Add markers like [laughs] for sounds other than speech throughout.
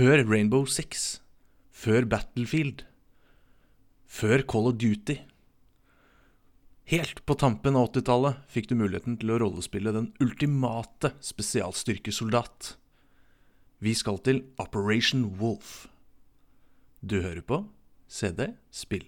Før Rainbow Six. Før Battlefield. Før Call of Duty. Helt på tampen av 80-tallet fikk du muligheten til å rollespille den ultimate spesialstyrkesoldat. Vi skal til Operation Wolf. Du hører på CD Spill.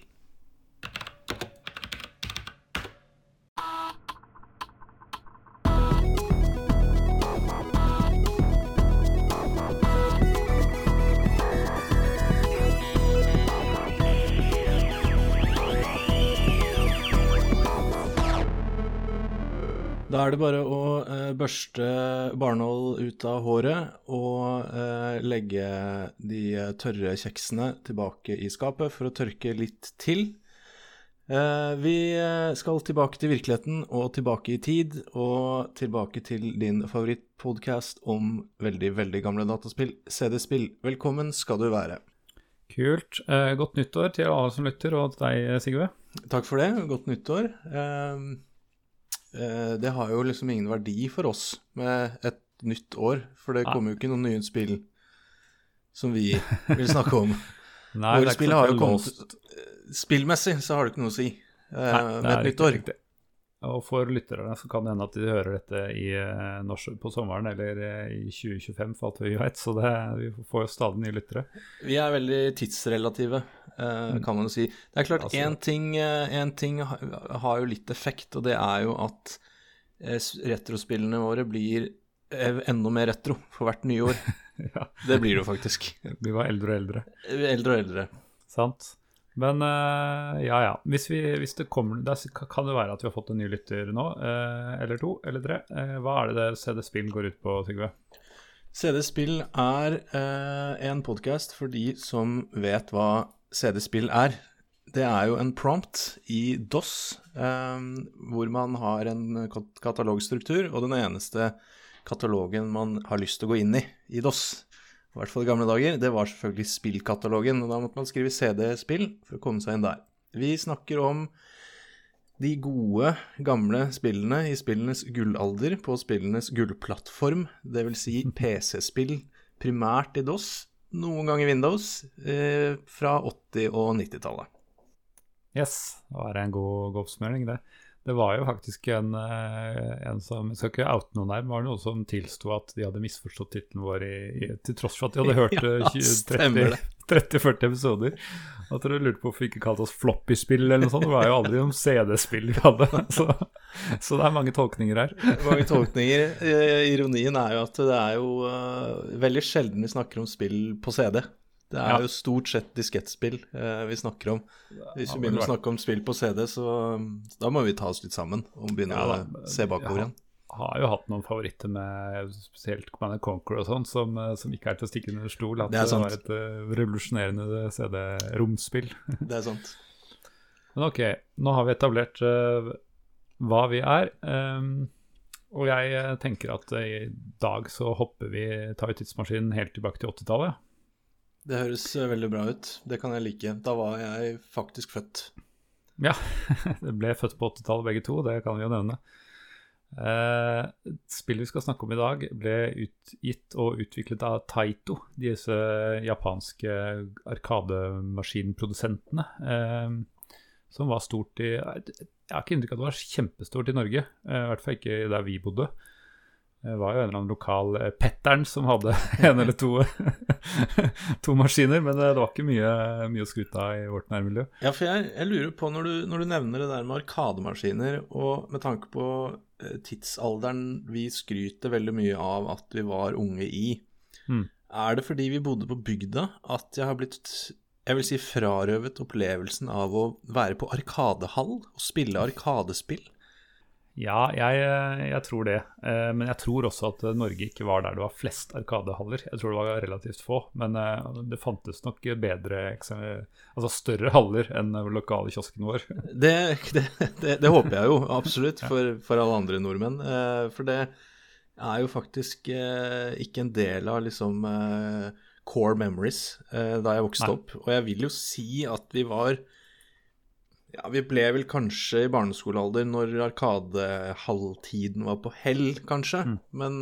Er det bare å eh, børste barnål ut av håret og eh, legge de tørre kjeksene tilbake i skapet for å tørke litt til. Eh, vi skal tilbake til virkeligheten og tilbake i tid, og tilbake til din favorittpodkast om veldig, veldig gamle dataspill, CD-spill. Velkommen skal du være. Kult. Eh, godt nyttår til alle som lytter, og til deg, Sigve. Takk for det. Godt nyttår. Eh, Eh, det har jo liksom ingen verdi for oss med et nytt år, for det kommer jo ikke noen nye spill som vi vil snakke om. [laughs] Nei, Våre spill har jo kommet Spillmessig så har det ikke noe å si eh, Nei, med et nytt år. Riktig. Og for lytterne så kan det hende at de hører dette i, eh, på sommeren eller i 2025, for alt vi vet. Så det, vi får jo stadig nye lyttere. Vi er veldig tidsrelative. Kan man jo si. Det er klart, én altså, ting, ting, har jo litt effekt, og det er jo at retrospillene våre blir enda mer retro for hvert nye år. [laughs] ja. Det blir det jo faktisk. [laughs] Vi var eldre og eldre. Eldre og eldre. Sant. Men uh, ja, ja. Hvis, vi, hvis det kommer Det kan det være at vi har fått en ny lytter nå, uh, eller to, eller tre. Uh, hva er det det CD Spill går ut på, Sigve? CD Spill er en podkast for de som vet hva CD Spill er. Det er jo en prompt i DOS hvor man har en katalogstruktur, og den eneste katalogen man har lyst til å gå inn i i DOS, i hvert fall i gamle dager, det var selvfølgelig spillkatalogen. Og da måtte man skrive CD-spill for å komme seg inn der. Vi snakker om de gode, gamle spillene i spillenes gullalder på spillenes gullplattform, dvs. Si PC-spill primært i DOS, noen ganger Windows, eh, fra 80- og 90-tallet. Yes, da er det en god, god oppsummering, det. Det var jo faktisk en, eh, en som Jeg skal ikke oute noen her, men var det noen som tilsto at de hadde misforstått tittelen vår i, i, til tross for at de hadde [laughs] hørt ja, 30-40 [laughs] episoder. At dere lurte på hvorfor vi ikke kalte oss floppy-spill eller noe sånt. Det var jo aldri noen CD-spill vi hadde. [laughs] Så, så, det er mange tolkninger her. Mange tolkninger. Eh, ironien er jo at det er jo uh, veldig sjelden vi snakker om spill på CD. Det er ja. jo stort sett diskettspill eh, vi snakker om. Hvis vi begynner å snakke om spill på CD, så da må vi ta oss litt sammen og begynne ja, å se bakover igjen. Jeg har jo hatt noen favoritter med spesielt Command Conquer og sånn, som, eh, som, ikke er til å stikke under stol. At det, det var et uh, revolusjonerende CD-romspill. [laughs] det er sant. Men ok, nå har vi etablert uh, hva vi er. Um, og jeg tenker at uh, i dag så hopper vi, tar vi tidsmaskinen helt tilbake til 80-tallet. Det høres eh, veldig bra ut. Det kan jeg like. Da var jeg faktisk født. Ja, [laughs] det ble født på 80-tallet begge to, det kan vi jo nevne. Eh, spillet vi skal snakke om i dag, ble utgitt og utviklet av Taito, disse japanske arkademaskinprodusentene. Eh, som var stort i Jeg har ikke inntrykk av at det var kjempestort i Norge, eh, i hvert fall ikke der vi bodde. Det var jo en eller annen lokal Pettern som hadde [laughs] en eller to, [laughs] to maskiner, men det var ikke mye, mye å skryte av i vårt nærmiljø. Ja, for jeg, jeg lurer på, når du, når du, nevner det der med arkademaskiner, og med tanke på eh, tidsalderen vi skryter veldig mye av at vi var unge i, mm. er det fordi vi bodde på bygda at jeg har blitt jeg vil si frarøvet opplevelsen av å være på arkadehall og spille arkadespill? Ja, jeg, jeg, tror det. Eh, men jeg tror også at Norge ikke var der det var flest arkadehaller. Jeg tror det var relativt få. Men eh, det fantes nok bedre, altså større haller enn lokale kiosken vår. [laughs] Det, det, det, det håper jeg jo [laughs] absolutt for, for, alle andre nordmenn. Eh, for det er jo faktisk ikke en del av liksom core memories da jeg vokste Nei. opp. Og jeg vil jo si at vi var ja, Vi ble vel kanskje i barneskolealder når arkadehalvtiden var på hell, kanskje. Mm. Men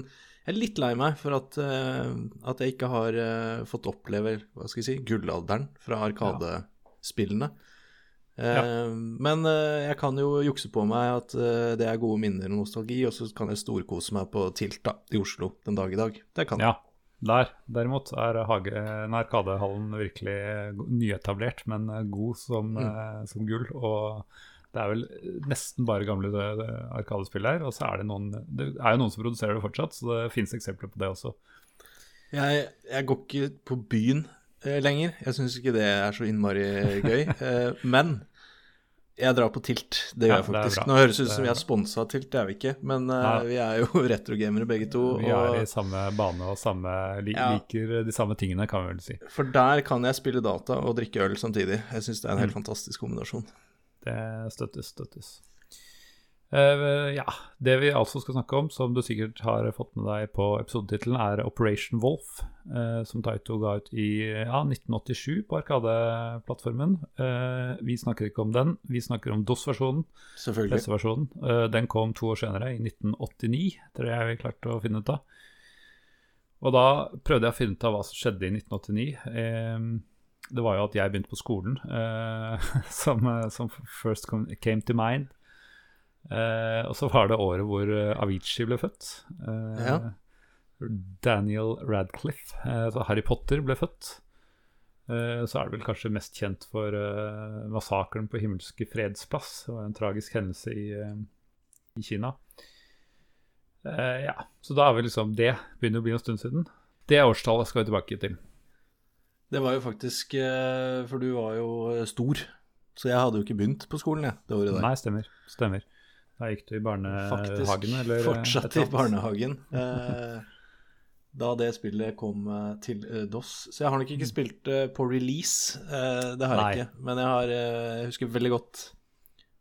Jeg er litt lei meg for at, uh, at jeg ikke har uh, fått oppleve hva skal jeg si, gullalderen fra Arkadespillene. Eh, Men eh, jeg kan jo jukse på meg at det er gode minner og nostalgi, og så kan jeg storkose meg på Tilt da, i Oslo den dag i dag. Det kan jeg. Ja. Der, derimot, er hage, Arkadehallen virkelig nyetablert, men eh, god som, eh, som gull. Og det er vel nesten bare gamle Arkadespill her. Og så er det noen Det er jo noen som produserer det fortsatt, så det finnes eksempler på det også. Jeg, jeg går ikke på byen eh, lenger. Jeg syns ikke det er så innmari gøy. [laughs] Eh, men jeg drar på Tilt. Det gjør Ja, jeg faktisk. Nå høres det ut som vi er sponsa av Tilt, det er vi ikke. Men uh, vi er jo [laughs] retrogamere begge to. Vi er i samme bane og samme, li, Ja. liker de samme tingene, kan vi vel si. for der kan jeg spille data og drikke øl samtidig. Jeg syns det er en Mm. helt fantastisk kombinasjon. Det støttes, støttes. Eh, ja, det vi altså skal snakke om, som du sikkert har fått med deg på episodetittelen, er Operation Wolf, uh, som Taito ga ut i ja, 1987 på Arkadeplattformen. Uh, vi snakker ikke om den, vi snakker om DOS-versjonen, Selvfølgelig. Eh, den kom to år senere, i 1989, tror jeg vi klarte å finne ut av. Og da prøvde jeg å finne ut av hva som skjedde i 1989. Eh, det var jo at jeg begynte på skolen, eh, [laughs] som, som first came to mind. Eh, og så var det året hvor eh, Avicii ble født. Eh, Ja. Daniel Radcliffe. Eh, så Harry Potter ble født. Eh, så er det vel kanskje mest kjent for massakren på Himmelske fredsplass. Det var en tragisk hendelse i, i Kina. Eh, ja, så da er vi liksom Det begynner å bli en stund siden. Det årstallet skal vi tilbake til. Det var jo faktisk For du var jo stor, så jeg hadde jo ikke begynt på skolen jeg, det året der. Nei, stemmer. Stemmer. Da gikk du i barnehagen, eller? eh, fortsatt i barnehagen. [laughs] Eh, da det spillet kom eh, til eh, DOS. Så jeg har nok ikke spilt det på release, eh, det har jeg Nei. ikke. Men jeg, har, jeg husker veldig godt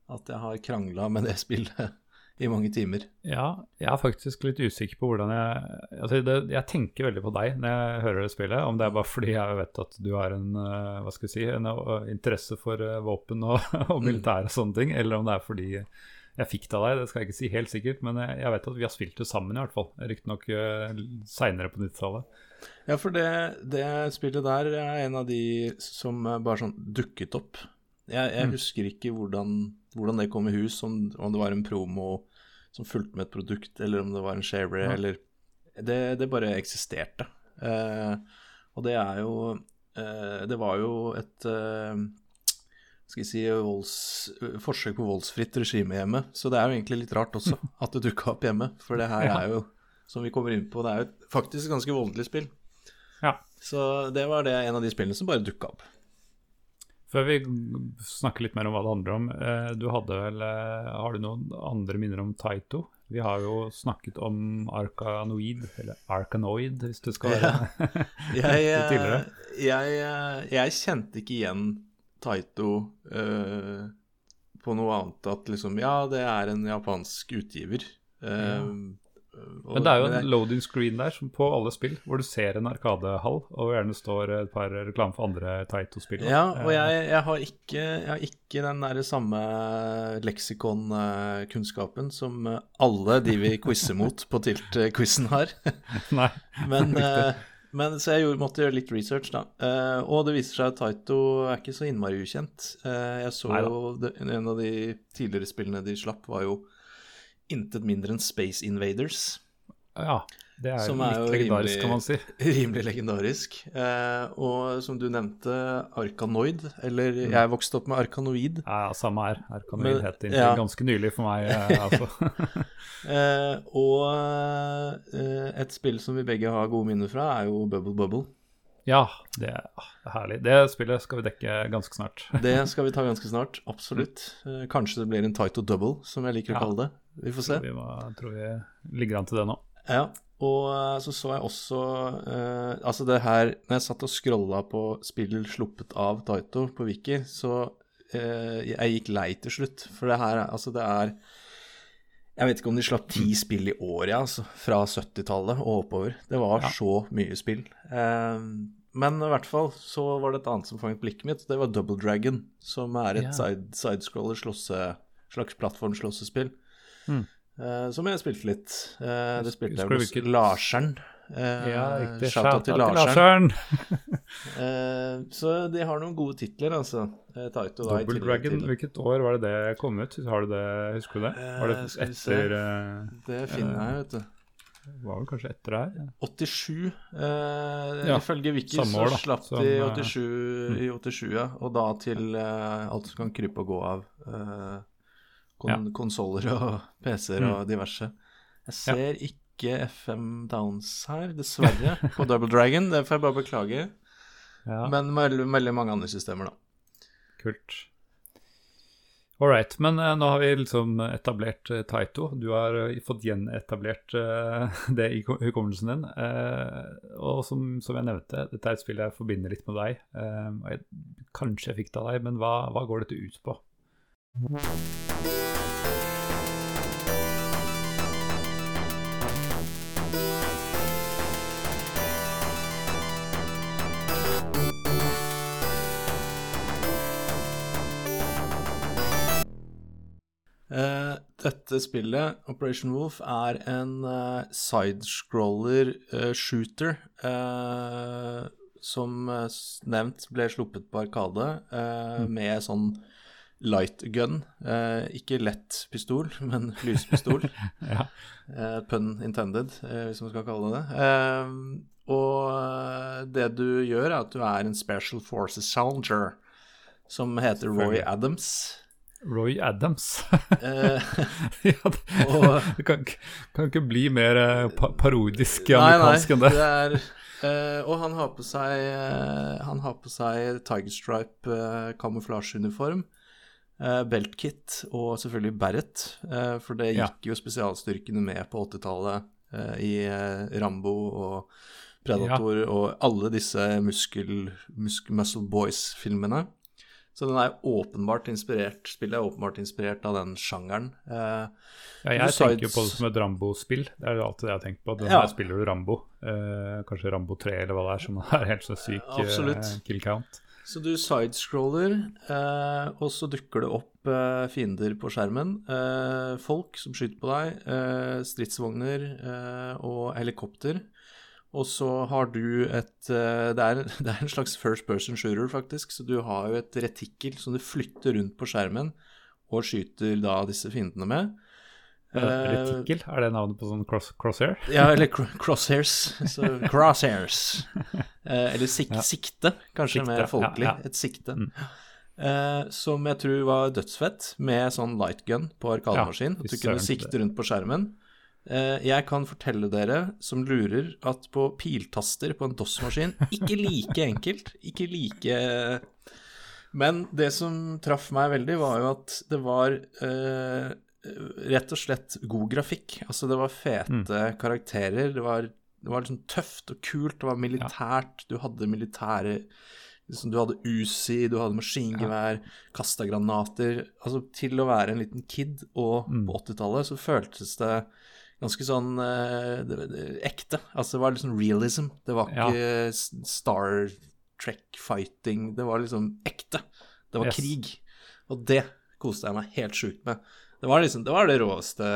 at jeg har krangla med det [laughs] spillet i mange timer. Ja, jeg er faktisk litt usikker på hvordan jeg altså det, Jeg tenker veldig på deg når jeg hører det spillet. Om det er bare fordi jeg vet at du har en hva skal si, en interesse for våpen og, [laughs] og militær og sånne ting, eller om det er fordi jeg fikk det av deg, det skal jeg ikke si helt sikkert, men jeg, jeg vet at vi har spilt det sammen i hvert fall. Riktignok uh, seinere på 90-tallet. Ja, for det, det spillet der er en av de som eh, bare sånn dukket opp. Jeg, jeg Mm. husker ikke hvordan, hvordan det kom i hus, om, om det var en promo som fulgte med et produkt, eller om det var en shareware, Ja. eller det, det bare eksisterte. Eh, og det er jo eh, Det var jo et eh, skal jeg si, volds, forsøk på voldsfritt regime hjemme. Så det er jo egentlig litt rart også [laughs] at det dukka opp hjemme. For det her Ja. er jo, som vi kommer inn på, det er jo faktisk et ganske voldelig spill. Ja. Så det var det en av de spillene som bare dukka opp. Før vi snakker litt mer om hva det handler om, eh, du hadde vel eh, Har du noen andre minner om Taito? Vi har jo snakket om Arkanoid, eller Arkanoid, hvis du skal være [laughs] [laughs] Jeg, litt eh, tidligere. jeg, eh, jeg kjente ikke igjen Taito eh, på noe annet at liksom Ja, det er en japansk utgiver. Eh, og- Men det er jo en jeg- loading screen der som på alle spill, hvor du ser en arkadehall, og gjerne står et par reklame for andre Taito-spill. Ja, og Eh, jeg, jeg, har ikke, jeg har ikke den der samme leksikonkunnskapen som alle de vi quizer mot på Tilt-quizen har. [laughs] Nei. Men, men så jeg gjorde, måtte gjøre litt research, da. Eh, og det viser seg at Taito er ikke så innmari ukjent. Eh, jeg så Neida. jo det, En av de tidligere spillene de slapp, var jo intet mindre enn Space Invaders. Ja, det er, Som er jo legendarisk, rimelig- kan man si. [laughs] Rimelig legendarisk. Eh, og som du nevnte, Arkanoid. Eller Mm. jeg vokste opp med Arkanoid. Ja, samme her. Arkanoid het inntil ja. ganske nylig for meg. eh, [laughs] altså. Eh, og eh, et spill som vi begge har gode minner fra, er jo Bubble Bubble. ja, det er ah, det er herlig. Det spillet skal vi dekke ganske snart. [laughs] Det skal vi ta ganske snart, absolutt. Eh, kanskje det blir en Taito Double, som jeg liker å Ja. kalle det. Vi får se. Vi må, tror vi ligger an til det nå. Ja, og eh, så så jeg også eh, Altså det her Når jeg satt og scrolla på spill sluppet av Taito på Wiki, så eh, jeg gikk lei til slutt. For det her Altså, det er Jeg vet ikke om de slapp ti spill i året, ja, altså. Fra 70-tallet og oppover. Det var Ja. så mye spill. Eh, men i hvert fall så var det et annet som fanget blikket mitt. Det var Double Dragon, som er et side, sidescroller slåsse, slags plattformslåssespill. Mm. Eh, som jeg spilte litt. Eh, det spilte jeg hos Larsen. Eh, Ja, riktig. shout-out til. [laughs] Eh, så de har noen gode titler, altså. Taito, da, Double Dragon, hvilket år var det det kom ut? Har du det, Husker du det? Var det etter Det finner jeg, vet du. Var vel kanskje etter det her? 87. Eh, Ja, ifølge Wiki så slapp de eh, 87 i 87, ja. Og da til eh, alt som kan krype og gå av. Eh, kon Konsoller og [laughs] PC-er Mm. og diverse. Jeg ser ikke FM Downs her, dessverre, på [laughs] Double Dragon. Det får jeg bare beklage. Ja, Men veldig, veldig mange andre systemer, da. kult. All right. Men uh, nå har vi liksom etablert uh, Taito. Du har uh, fått gjenetablert [laughs] det i ko- hukommelsen din. Og som, som jeg nevnte, dette er et spill jeg forbinder litt med deg. Jeg, kanskje jeg fikk det av deg, men hva, hva går dette ut på? Dette spillet, Operation Wolf, er en uh, sidescroller uh, shooter uh, som nevnt ble sluppet på Arkade mm. med sånn light gun. Ikke lett pistol, men [laughs] lyspistol. Ja. Pun intended, hvis man skal kalle det det. Og det du gjør, er at du er en Special Forces Challenger som heter Roy Adams. Roy Adams. Eh, [laughs] ja, det, Og- det kan, kan ikke bli mer eh, pa parodisk amerikansk enn det. det er eh, Og han har på seg eh, Han har på seg Tiger Stripe eh, kamuflasjeuniform, eh, beltkit og selvfølgelig beret. for det Ja. gikk jo spesialstyrkene med på 80-tallet eh, i Rambo og Predator og alle disse muskel, musk, Muscle Boys-filmene. Så den er åpenbart inspirert Spillet er åpenbart inspirert av den sjangeren. Eh, Ja, jeg tenker jo på det som et Rambo-spill. Det er jo alltid det jeg har tenkt på. Den Ja. spiller du Rambo. Eh, kanskje Rambo 3 eller hva det er, som [laughs] er helt så syk eh, kill count. Så du sidescroller, eh, og så dukker det opp fiender på skjermen. Eh, folk som skyter på deg, eh, stridsvogner eh, og helikopter. Og så har du et eh, det, er, [laughs] det er en slags first person shooter, faktisk. Så du har jo et retikkel som du flytter rundt på skjermen og skyter da disse fiendene med. Eh, Retikkel, er det navnet på sånn cross crosshair? [laughs] Ja, eller crosshairs. Så [laughs] crosshairs. Eh, eller sik Ja. sikte, kanskje Sikte, mer folkelig. ja. Et sikte. Mm. Uh, som jeg tror var dødsfett, med sånn lightgun på arkademaskin. Ja, at du kunne sikte rundt på skjermen. Eh, jeg kan fortelle dere som lurer, at på piltaster på en DOS-maskin Ikke like enkelt. Ikke like Men det som traff meg veldig, var jo at det var eh, rett og slett god grafikk. Altså, det var fete karakterer. Det var, det var liksom tøft og kult. Det var militært. Du hadde militære liksom, Du hadde Uzi, du hadde maskingevær, kasta granater. Altså, til å være en liten kid og på 80-tallet så føltes det ganske sånn eh, det, det, ekte. Altså, det var liksom realism. Det var ikke ja. Star Trek-fighting. Det var liksom ekte. Det var Yes. krig. Og det koste jeg meg helt sjukt med. Det var liksom, det var det råeste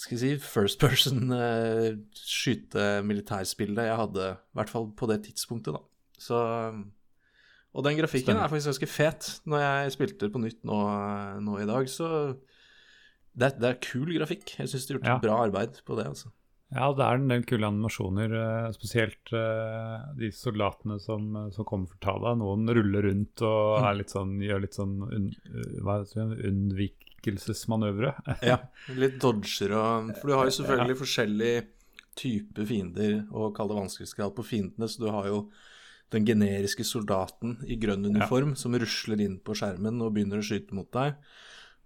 skal jeg si, first person uh, skyte-militærspillet jeg hadde, i hvert fall på det tidspunktet, da. Så Og den grafikken Stemmer. er faktisk ganske fet. Når jeg spilte på nytt nå, nå i dag, så det, er- det er kul grafikk. Jeg syns de har gjort Ja. bra arbeid på det, altså. Ja, det er en del kule animasjoner, eh, spesielt eh, de soldatene som, som kommer for å ta deg. Noen ruller rundt og er litt sånn, gjør litt sånn un, det, unnvikelsesmanøvre. [laughs] Ja, litt dodger og For du har jo selvfølgelig forskjellige typer fiender, og kall det vanskelighetsgrad på fiendene, så du har jo den generiske soldaten i grønn uniform som rusler inn på skjermen og begynner å skyte mot deg.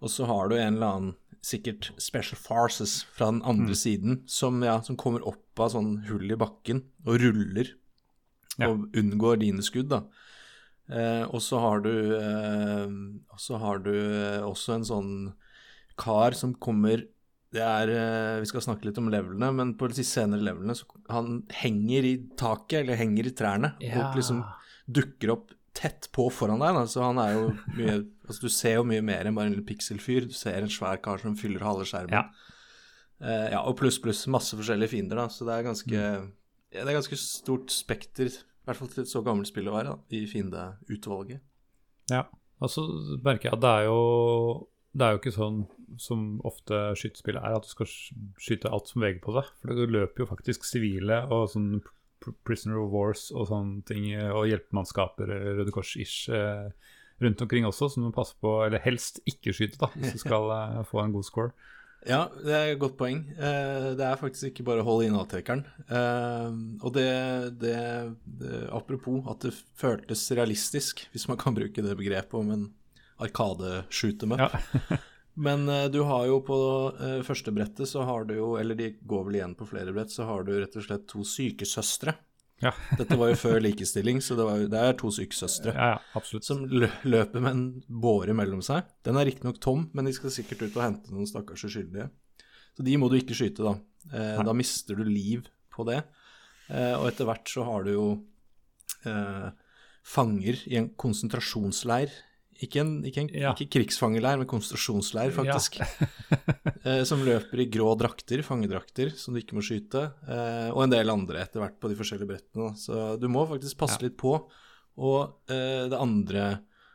Og så har du en eller annen, sikkert special farces fra den andre siden, som, ja, som kommer opp av sånn hull i bakken og ruller Ja. og unngår dine skudd, da. Eh, og så har du eh, så har du eh, også en sånn kar som kommer det er, eh, Vi skal snakke litt om levelene, men på de senere levelene så han henger i taket, eller henger i trærne, Ja. og liksom dukker opp tett på foran deg. Da. Så han er jo mye Altså, du ser jo mye mer enn bare en liten pikselfyr. Du ser en svær kar som fyller halve skjermen. Ja. Uh, ja, og pluss, pluss masse forskjellige fiender, da. Så det er ganske, ja, det er ganske stort spekter, i hvert fall til et så gammelt spill å være, da, i fiendeutvalget. Ja, og så merker jeg at det er jo det er jo ikke sånn som ofte skytespill er, at du skal skyte alt som veger på deg. For det løper jo faktisk sivile og sånn Prisoner of Wars og sånne ting, og hjelpemannskaper, Røde Kors-ish, eh, rundt omkring også, som du må passe på, eller helst ikke skyte, da, hvis du [laughs] skal eh, få en god score. Ja, det er et godt poeng. Eh, det er faktisk ikke bare å holde inn avtrekkeren. Eh, og det, det, det, Apropos at det føltes realistisk, hvis man kan bruke det begrepet om en arkadeshoot em up. Ja. [laughs] Men du har jo på første brettet så har du jo, eller de går vel igjen på flere brett, så har du rett og slett to sykesøstre. Ja. [laughs] Dette var jo før likestilling, så det, var, det er to sykesøstre ja, ja, som løper med en båre mellom seg. Den er riktignok tom, men de skal sikkert ut og hente noen stakkars uskyldige. Så de må du ikke skyte, da. Eh, da mister du liv på det. Eh, og etter hvert så har du jo eh, fanger i en konsentrasjonsleir ikke, en, ikke, en, ja. ikke krigsfangeleir, men konsentrasjonsleir, faktisk. Ja. [laughs] eh, som løper i grå drakter, fangedrakter, som du ikke må skyte. Eh, og en del andre etter hvert på de forskjellige brettene. Så du må faktisk passe ja. litt på. Og eh, det andre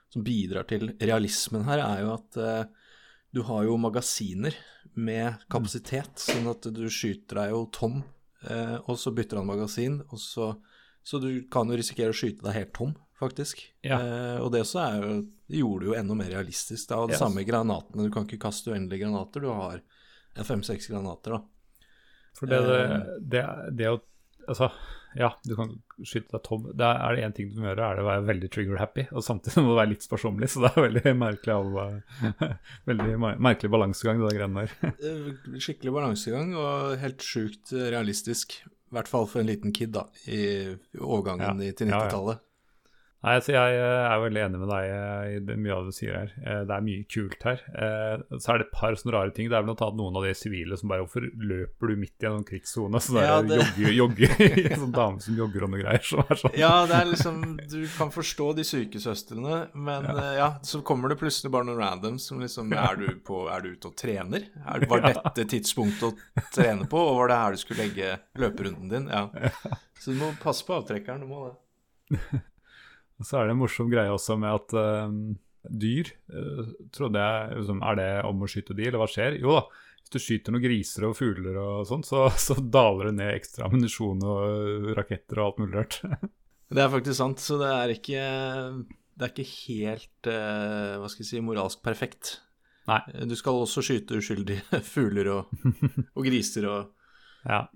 som bidrar til realismen her, er jo at eh, du har jo magasiner med kapasitet, mm. sånn at du skyter deg jo tom, eh, og så bytter han magasin, og så, så du kan jo risikere å skyte deg helt tom faktisk. Ja. Eh, og det også er jo, det gjorde det jo enda mer realistisk. Da. Og det yes. samme granatene. Du kan ikke kaste uendelige granater. Du har fem-seks granater, da. For det, eh, det, det, å Altså, ja, du kan skyte deg tom. Det er det én ting du må gjøre, er det å være veldig trigger-happy. Og samtidig [laughs] må du være litt sparsommelig, så det er veldig merkelig av, [laughs] Veldig merkelig balansegang, det greiene der. [laughs] Eh, skikkelig balansegang og helt sjukt realistisk. I hvert fall for en liten kid, da, i overgangen ja. til 90-tallet. Nei, altså Jeg eh, er veldig enig med deg eh, i mye av det du sier her. Eh, det er mye kult her. Så er det et par sånne rare ting. Det er bl.a. noen av de sivile som bare Hvorfor løper du midt i en sånn krigssone? Så er ja, det... jogger, jogger [laughs] sånn dame som jogger og noe greier. Som er sånn. Ja, det er liksom Du kan forstå de sykesøstrene, men ja. ja. så kommer det plutselig bare noen randoms som liksom Er du, på, er du ute og trener? Er, var [laughs] dette tidspunktet å trene på, og var det her du skulle legge løperunden din? Ja. [laughs] Så du må passe på avtrekkeren. Du må det. Så er det en morsom greie også med at uh, dyr uh, trodde jeg liksom, Er det om å skyte de, eller hva skjer? Jo da, hvis du skyter noen griser og fugler og sånn, så, [laughs] så, daler det ned ekstra ammunisjon og raketter og alt mulig rart. [laughs] det er faktisk sant, så det er ikke, det er ikke helt uh, hva skal jeg si, moralsk perfekt. Nei. Du skal også skyte uskyldige [laughs] fugler og, og griser og Ja.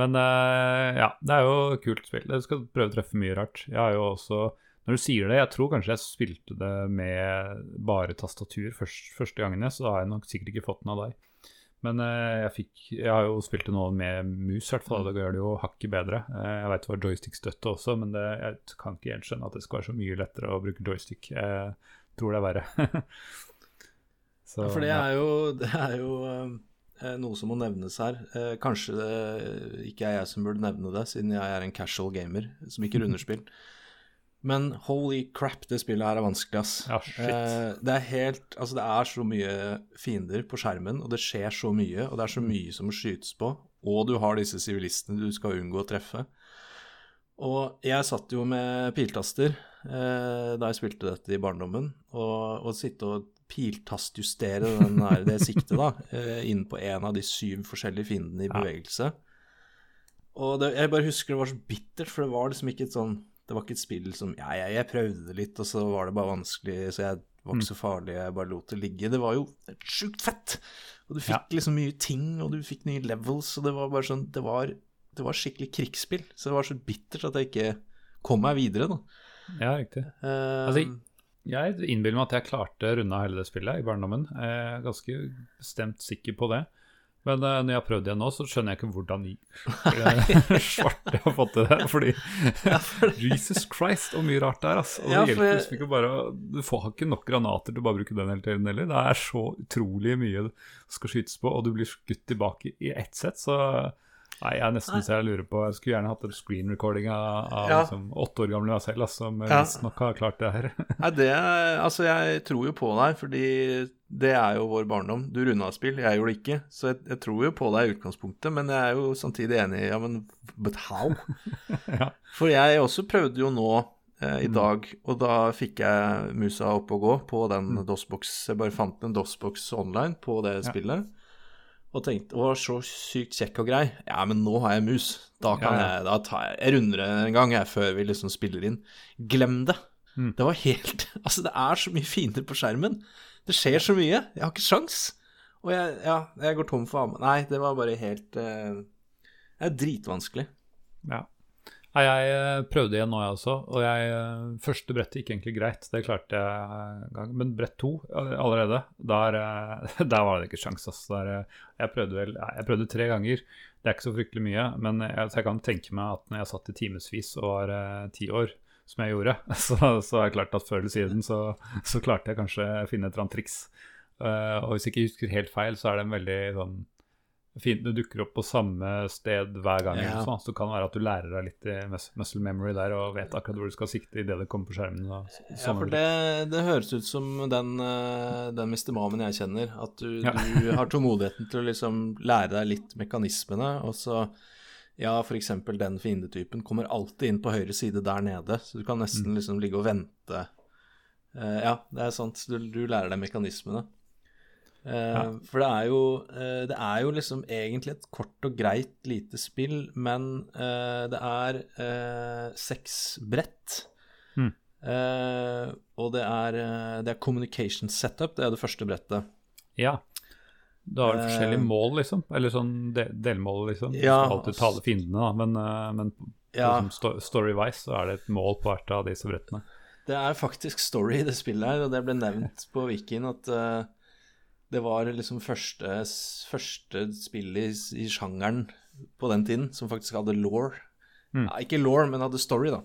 Men uh, ja, det er jo kult spill. Du skal prøve å treffe mye rart. Jeg har jo også Når du sier det, jeg tror kanskje jeg spilte det med bare tastatur først, første gangene, så da har jeg nok sikkert ikke fått den av deg. Men uh, jeg, fikk, jeg har jo spilt det nå med mus, i hvert fall. Det gjør det jo hakket bedre. Uh, jeg vet det var joystick-støtte også, men det, jeg kan ikke helt skjønne at det skal være så mye lettere å bruke joystick. Jeg tror det er verre. [laughs] så, ja, for det er jo, det er jo Eh, noe som må nevnes her. Eh, kanskje det ikke er jeg som burde nevne det, siden jeg er en casual gamer som ikke [laughs] runder spill. Men holy crap, det spillet her er vanskelig, ass. Ja, shit. det er helt Altså, det er så mye fiender på skjermen, og det skjer så mye, og det er så mye som må skytes på, og du har disse sivilistene du skal unngå å treffe. Og jeg satt jo med piltaster eh, da jeg spilte dette i barndommen, og å sitte og piltastjustere der, det siktet da, [laughs] eh, inn på en av de syv forskjellige fiendene i bevegelse. Og det, jeg bare husker det var så bittert, for det var liksom ikke et sånn Det var ikke et spill som Ja, jeg, jeg prøvde det litt, og så var det bare vanskelig, så jeg var ikke mm. så farlig, jeg bare lot det ligge. Det var jo sjukt fett! Og du fikk ja. liksom mye ting, og du fikk nye levels, og det var bare sånn Det var, det var skikkelig krigsspill, så det var så bittert at jeg ikke kom meg videre, da. Ja, riktig. Um, altså, jeg innbiller meg at jeg klarte runda hele det spillet i barndommen. Jeg er ganske bestemt sikker på det. Men uh, når jeg har prøvd igjen nå, så skjønner jeg ikke hvordan [laughs] svarte jeg har fått til det. Fordi Jesus Christ, og mye rart det er. Altså. Og det ja, hjelper liksom ikke bare Du får ikke nok granater til å bare bruke den hele tiden heller. Det er så utrolig mye det skal skytes på, og du blir skutt tilbake i ett sett. Så Nei, jeg er nesten så jeg lurer på Jeg skulle gjerne hatt en screen recording av, av ja. liksom, åtte år gamle meg selv, som ja. visstnok har klart det her. [laughs] Nei, det er, Altså, jeg tror jo på deg, fordi det er jo vår barndom. Du runda spill, jeg gjorde det ikke. Så jeg, jeg, tror jo på deg i utgangspunktet, men jeg er jo samtidig enig ja, men but how? [laughs] ja. For jeg også prøvde jo nå eh, i Mm. dag, og da fikk jeg musa opp og gå på den Mm. DOS-boks Jeg bare fant en DOS-boks online på det spillet. Og tenkte å, så sykt kjekk og grei. Ja, men nå har jeg mus. Da kan Ja, ja. jeg Da tar jeg Jeg runder det en gang, jeg, før vi liksom spiller inn. Glem det. Mm. Det var helt [laughs] Altså, det er så mye fiender på skjermen. Det skjer så mye. Jeg har ikke sjans. Og jeg Ja, jeg går tom for ammo. Nei, det var bare helt eh, Det er dritvanskelig. Ja. Nei, jeg eh, prøvde igjen nå, jeg også. Og jeg, eh, første brettet gikk egentlig greit. Det klarte jeg en gang. Men brett to allerede, der, eh, [laughs] der var det ikke sjans. Altså. Eh, jeg prøvde jeg prøvde tre ganger. Det er ikke så fryktelig mye. Men jeg, så jeg kan tenke meg at når jeg satt i timevis og var eh, ti år, som jeg gjorde, [laughs] så, så er det klart at før eller siden så, så klarte jeg kanskje å finne et eller annet triks. Uh, og hvis jeg ikke husker helt feil, så er det en veldig sånn du dukker opp på samme sted hver gang. Ja. sånn, så kan det være at du lærer deg litt i muscle memory der og vet akkurat hvor du skal sikte idet det kommer på skjermen. Ja, for det, det høres ut som den, eh, den Mr. Mamen jeg kjenner. At du, Ja. du har tålmodigheten til å liksom lære deg litt mekanismene, og så Ja, eksempel den fiendetypen kommer alltid inn på høyre side der nede, så du kan Mm. nesten liksom ligge og vente. Eh, ja, det er sant. Du, du lærer deg mekanismene. Eh, Ja. For det er jo eh, Det er jo liksom egentlig et kort og greit lite spill, men eh, det er seks brett. Mm. Og det er, det er communication setup, det er det første brettet. Ja. Du har Eh, forskjellige mål, liksom. Eller sånn de delmål, liksom. Du skal alltid tale fiendene, da. Men, men Ja. liksom story-wise så er det et mål på hvert av disse brettene. Det er faktisk story i det spillet her, og det ble nevnt på Wikien at eh, det var liksom første, første spill i, i sjangeren på den tiden som faktisk hadde law. Mm. Ja, ikke law, men hadde story, da.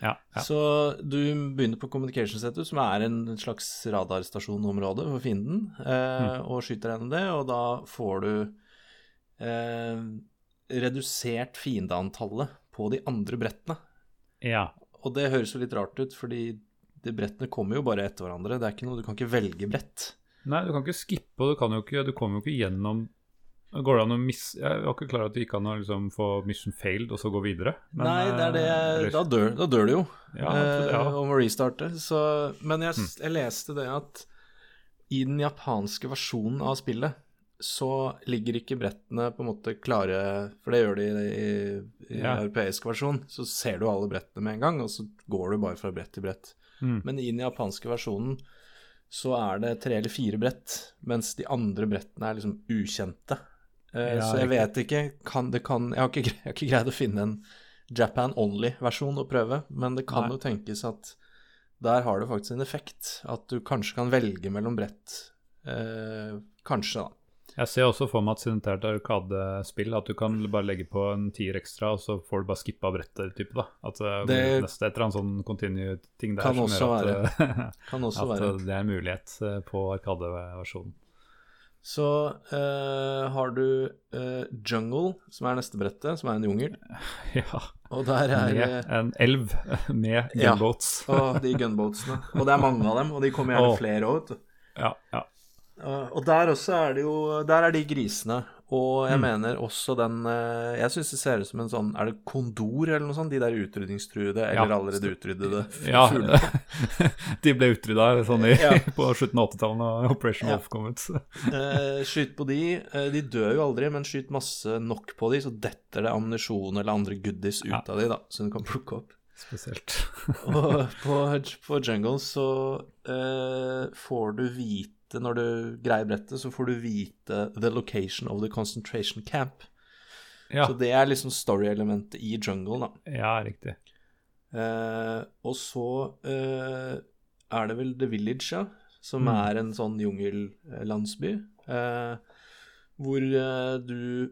Ja, ja. Så du begynner på communication setup, som er en slags radarstasjonområde for fienden, eh, og skyter gjennom det, og da får du eh, redusert fiendeantallet på de andre brettene. ja. Og det høres jo litt rart ut, fordi de brettene kommer jo bare etter hverandre. Det er ikke noe, Du kan ikke velge brett. Nei, du kan ikke skippe, og du, kan jo ikke, du kommer jo ikke gjennom Går det an å miss... Jeg var ikke klar over at det gikk an å liksom få mission failed og så gå videre. men, Nei, det er det jeg, Da dør, da dør du jo Ja, det, ja. eh, om å restarte. Så, men jeg, jeg leste det at i den japanske versjonen av spillet så ligger ikke brettene på en måte klare For det gjør de i, i, i Ja. europeisk versjon. Så ser du alle brettene med en gang, og så går du bare fra brett til brett. Mm. Men i den japanske versjonen så er det tre eller fire brett, mens de andre brettene er liksom ukjente. Uh, Ja, så jeg vet ikke kan, det kan, jeg, har ikke, jeg har ikke greid å finne en Japan only-versjon å prøve, men det kan Nei. jo tenkes at der har det faktisk en effekt. At du kanskje kan velge mellom brett. Uh, kanskje, da. Jeg ser også for meg at siden det er arkadespill, at du kan bare legge på en tier ekstra, og så får du bare skippa brettet, type, da. At det, er neste et eller annet sånn continue-ting der kan også at, [laughs] Kan også at være. det er en mulighet eh, på arkadeversjonen. Så uh, har du uh, Jungle, som er neste brettet, som er en jungel. [laughs] Ja. Og der er Med eh, en elv [laughs] med Ja. gunboats. Og de gunboatsene. Og det er mange av dem, og de kommer gjerne Åh. flere òg, vet du. Ja, ja. Uh, og der også er det jo Der er de grisene. Og jeg Mm. mener også den uh, Jeg syns det ser ut som en sånn Er det kondor eller noe sånt? De der utrydningstruede eller Ja. allerede utryddede Ja, de ble utrydda sånn i, Ja. [laughs] på slutten av 80-tallet da Operation Ja. Ut. Uh, [laughs] skyt på de. Uh, de dør jo aldri, men skyt masse nok på de, så detter det ammunisjon eller andre goodies ut Ja. av de, da, så du kan plukke opp. Spesielt. Og [laughs] på, på Jungle så uh, får du vite Når du greier brettet, så får du vite the location of the concentration camp. Ja, Så det er liksom story-elementet i Jungle, da. ja riktig. Eh, og så eh, er det vel The Village, ja, som Mm. er en sånn jungellandsby. Eh, hvor eh, du,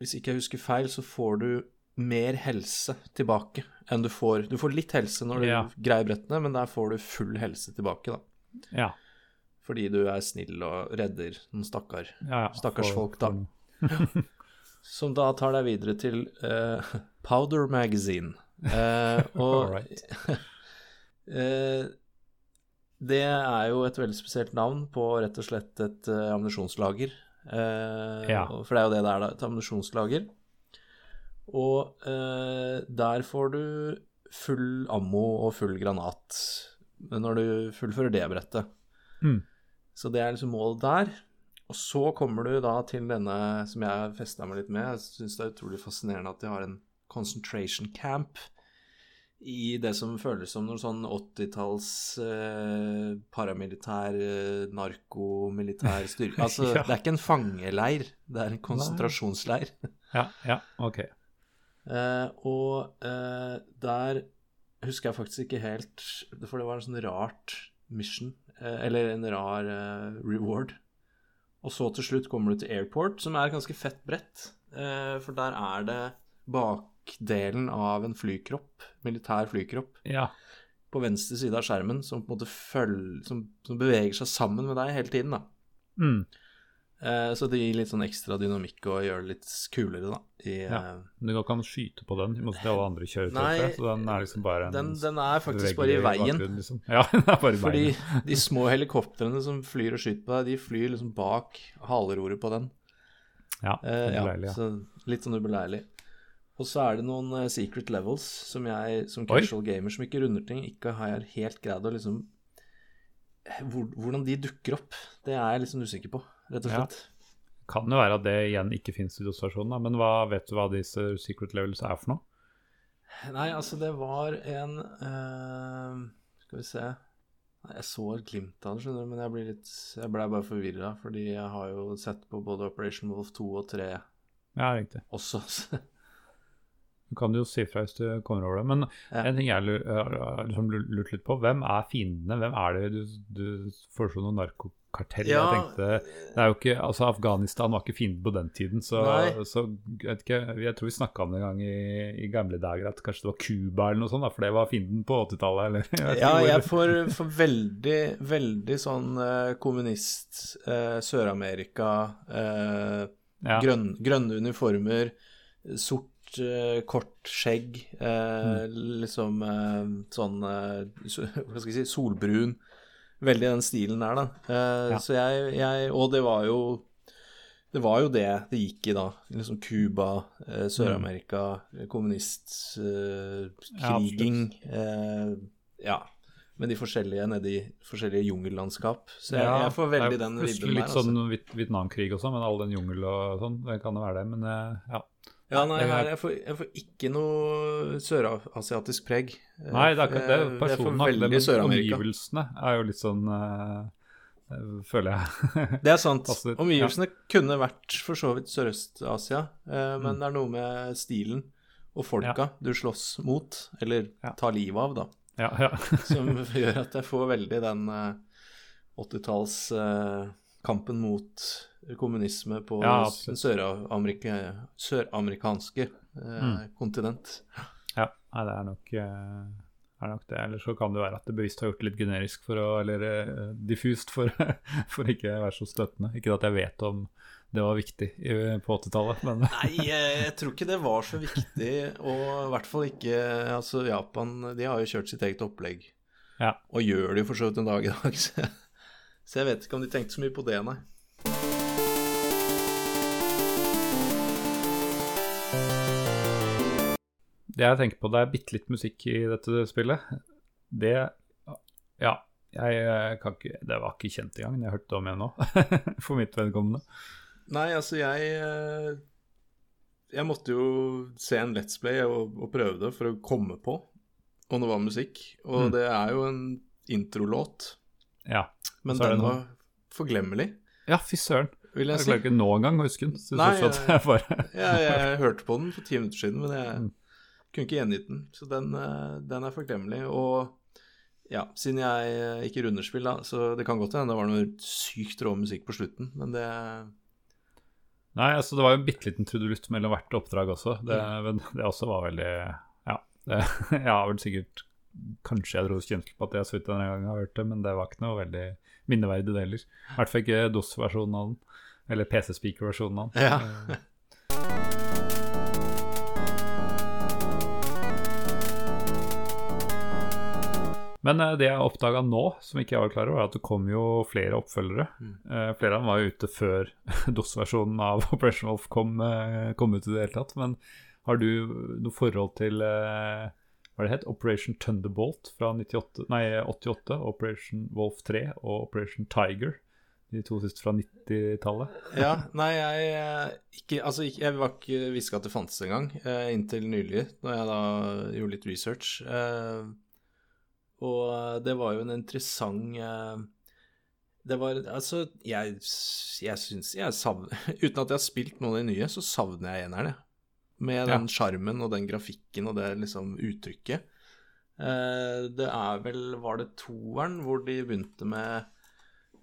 hvis ikke jeg husker feil, så får du mer helse tilbake enn du får. Du får litt helse når du Ja. greier brettene, men der får du full helse tilbake, da. Ja. Fordi du er snill og redder noen stakkar. ja, ja. Stakkars For- folk, da. [laughs] Som da tar deg videre til uh, Powder Magazine. [laughs] Uh, og Alright. uh, [laughs] det er jo et veldig spesielt navn på rett og slett et ammunisjonslager. Ja. For det er jo det det er, da. Et ammunisjonslager. Og der får du full ammo og full granat når du fullfører det brettet. Mm. Så det er liksom målet der. Og så kommer du da til denne som jeg festa meg litt med. Jeg syns det er utrolig fascinerende at de har en concentration camp i det som føles som noen sånn 80-talls eh, paramilitær, eh, narkomilitær styrke. [laughs] Altså, Ja. det er ikke en fangeleir, det er en konsentrasjonsleir. [laughs] Ja, ja, ok. Eh, og eh, der husker jeg faktisk ikke helt For det var en sånn rart mission, eller en rar eh, reward. Og så til slutt kommer du til airport, som er ganske fett brett. Eh, for der er det bakdelen av en flykropp, militær flykropp, Ja, på venstre side av skjermen, som på en måte følger Som, som beveger seg sammen med deg hele tiden, da. mm. Eh, så det gir litt sånn ekstra dynamikk og gjør det litt kulere, da. I, Ja. eh, Men du kan ikke skyte på den, i motsetning til alle andre kjøretøy, så den er liksom bare en den, den er faktisk bare i veien. bakgrunn, Liksom. Ja, [laughs] den er bare i Fordi veien. de små helikoptrene som flyr og skyter på deg, de flyr liksom bak haleroret på den. Ja, Eh, ja, ja. så litt sånn ubeleilig. Og så er det noen eh, secret levels som jeg som Oi. casual gamer som ikke runder ting, ikke har helt greid å liksom hvor, Hvordan de dukker opp, det er jeg liksom usikker på, rett og Ja. Kan jo være at det igjen ikke finnes i dosasjonen, men hva, vet du hva disse secret levels er for noe? Nei, altså, det var en uh, Skal vi se Jeg så et glimt av det, skjønner du, men jeg blir litt Jeg ble bare forvirra, fordi jeg har jo sett på både Operation Wolf 2 og 3 Ja, riktig. også. [laughs] Du kan jo si fra hvis du kommer over det. Men Ja. en ting jeg lur- har liksom lurt litt på, hvem er fiendene? Hvem er det du, du foreslo noe narkokartell? Ja, Jeg tenkte, det er jo ikke, altså Afghanistan var ikke fienden på den tiden, så, så jeg, vet ikke, jeg tror vi snakka om det en gang i, i gamle dager, at kanskje det var Cuba eller noe sånt, da, for det var fienden på 80-tallet, [laughs] jeg Ja, hvor- jeg får, får veldig, veldig sånn eh, kommunist, eh, Sør-Amerika, eh, ja. grønn, grønne uniformer, sort, eh, kort skjegg, eh, liksom eh, sånn eh, Hva skal jeg si Solbrun. Veldig den stilen der, da. Eh, Ja. Så jeg, jeg Og det var jo det var jo det det gikk i da. Liksom Cuba, eh, Sør-Amerika, kommunistkriging. Eh, ja. Med de forskjellige nedi forskjellige jungellandskap. Så jeg, jeg får veldig den vibben der. Litt sånn Altså. Viet- Vietnamkrig også, men all den jungel og sånn, det kan jo være det. Men eh, ja. Ja, nei, Jeg- her, jeg, får, jeg får ikke noe sørasiatisk preg. Eh, Nei, det er, ikke- det får personen har veldig Sør-Amerika. omgivelsene er jo litt sånn eh, eh, Føler jeg. Det er sant. Omgivelsene Omgivelsene kunne vært for så vidt Sørøst-Asia, uh, men Mm. det er noe med stilen og folka du slåss mot, eller Ja. tar livet av, da, ja, ja. som [laughs] gjør at jeg får veldig den eh, 80-talls eh, kampen mot kommunisme på Ja, s- søramerikanske sør eh, Mm. kontinent. ja. Nei, det er nok, eh, er nok det. Eller så kan det være at det bevisst har gjort det litt generisk for å, eller uh, diffust for, [laughs] for ikke å være så støttende. Ikke at jeg vet om det var viktig på 80-tallet, men [laughs] Nei, jeg, jeg tror ikke det var så viktig, og i hvert fall ikke Altså, Japan de har jo kjørt sitt eget opplegg, Ja. og gjør det jo for så vidt en dag i dag, så jeg, vet ikke om de tenkte så mye på det, nei. Det jeg tenker på, det er bitte litt musikk i dette spillet. Det Ja, jeg kan ikke Det var ikke kjent engang. Jeg hørte det om igjen nå, [laughs] for mitt vedkommende. Nei, altså, jeg eh, Jeg måtte jo se en Let's Play og, og prøve det for å komme på om det var musikk, og Mm. det er jo en introlåt, Ja, men den var forglemmelig, ja fy søren. vil Jeg jeg si. klarer ikke nå engang å huske den. Nei, fortsatt jeg bare [laughs] ja, jeg hørte på den for ti minutter siden, men jeg Mm. kunne ikke gjengitt den. Så den, eh, den er forglemmelig. Og ja, siden jeg eh, ikke runder spill, da, så det kan godt hende det var noe sykt rå musikk på slutten, men det Nei, altså det var jo en bitte liten trudelutt mellom hvert oppdrag også. Det, Mm. det også var veldig Ja. Det, [laughs] jeg har vel sikkert Kanskje jeg dro kjensel på at jeg har vidt denne gangen har hørt det, men det var ikke noe veldig minneverdig det heller. I hvert fall ikke DOS-versjonen av den. Eller PC-speaker-versjonen av den. Ja. Eh, [laughs] Men eh, det jeg oppdaga nå, som ikke jeg var klar over, er at det kom jo flere oppfølgere. Mm. flere av dem var jo ute før [laughs] DOS-versjonen av [laughs] Operation Wolf kom, eh, kom ut i det hele tatt. Men har du noe forhold til eh, hva det het? Operation Thunderbolt fra 98, nei, 88, Operation Wolf 3 og Operation Tiger? De to siste fra 90-tallet. [laughs] Ja, nei, jeg eh, ikke, altså, ikke, jeg var ikke visste at det fantes engang, eh, inntil nylig, når jeg da gjorde litt research. Eh, og eh, det var jo en interessant eh, Det var Altså, jeg, jeg syns jeg savner [laughs] Uten at jeg har spilt noen av de nye, så savner jeg eneren, jeg. Med den sjarmen og den grafikken og det liksom uttrykket. Eh, det er vel Var det toeren hvor de begynte med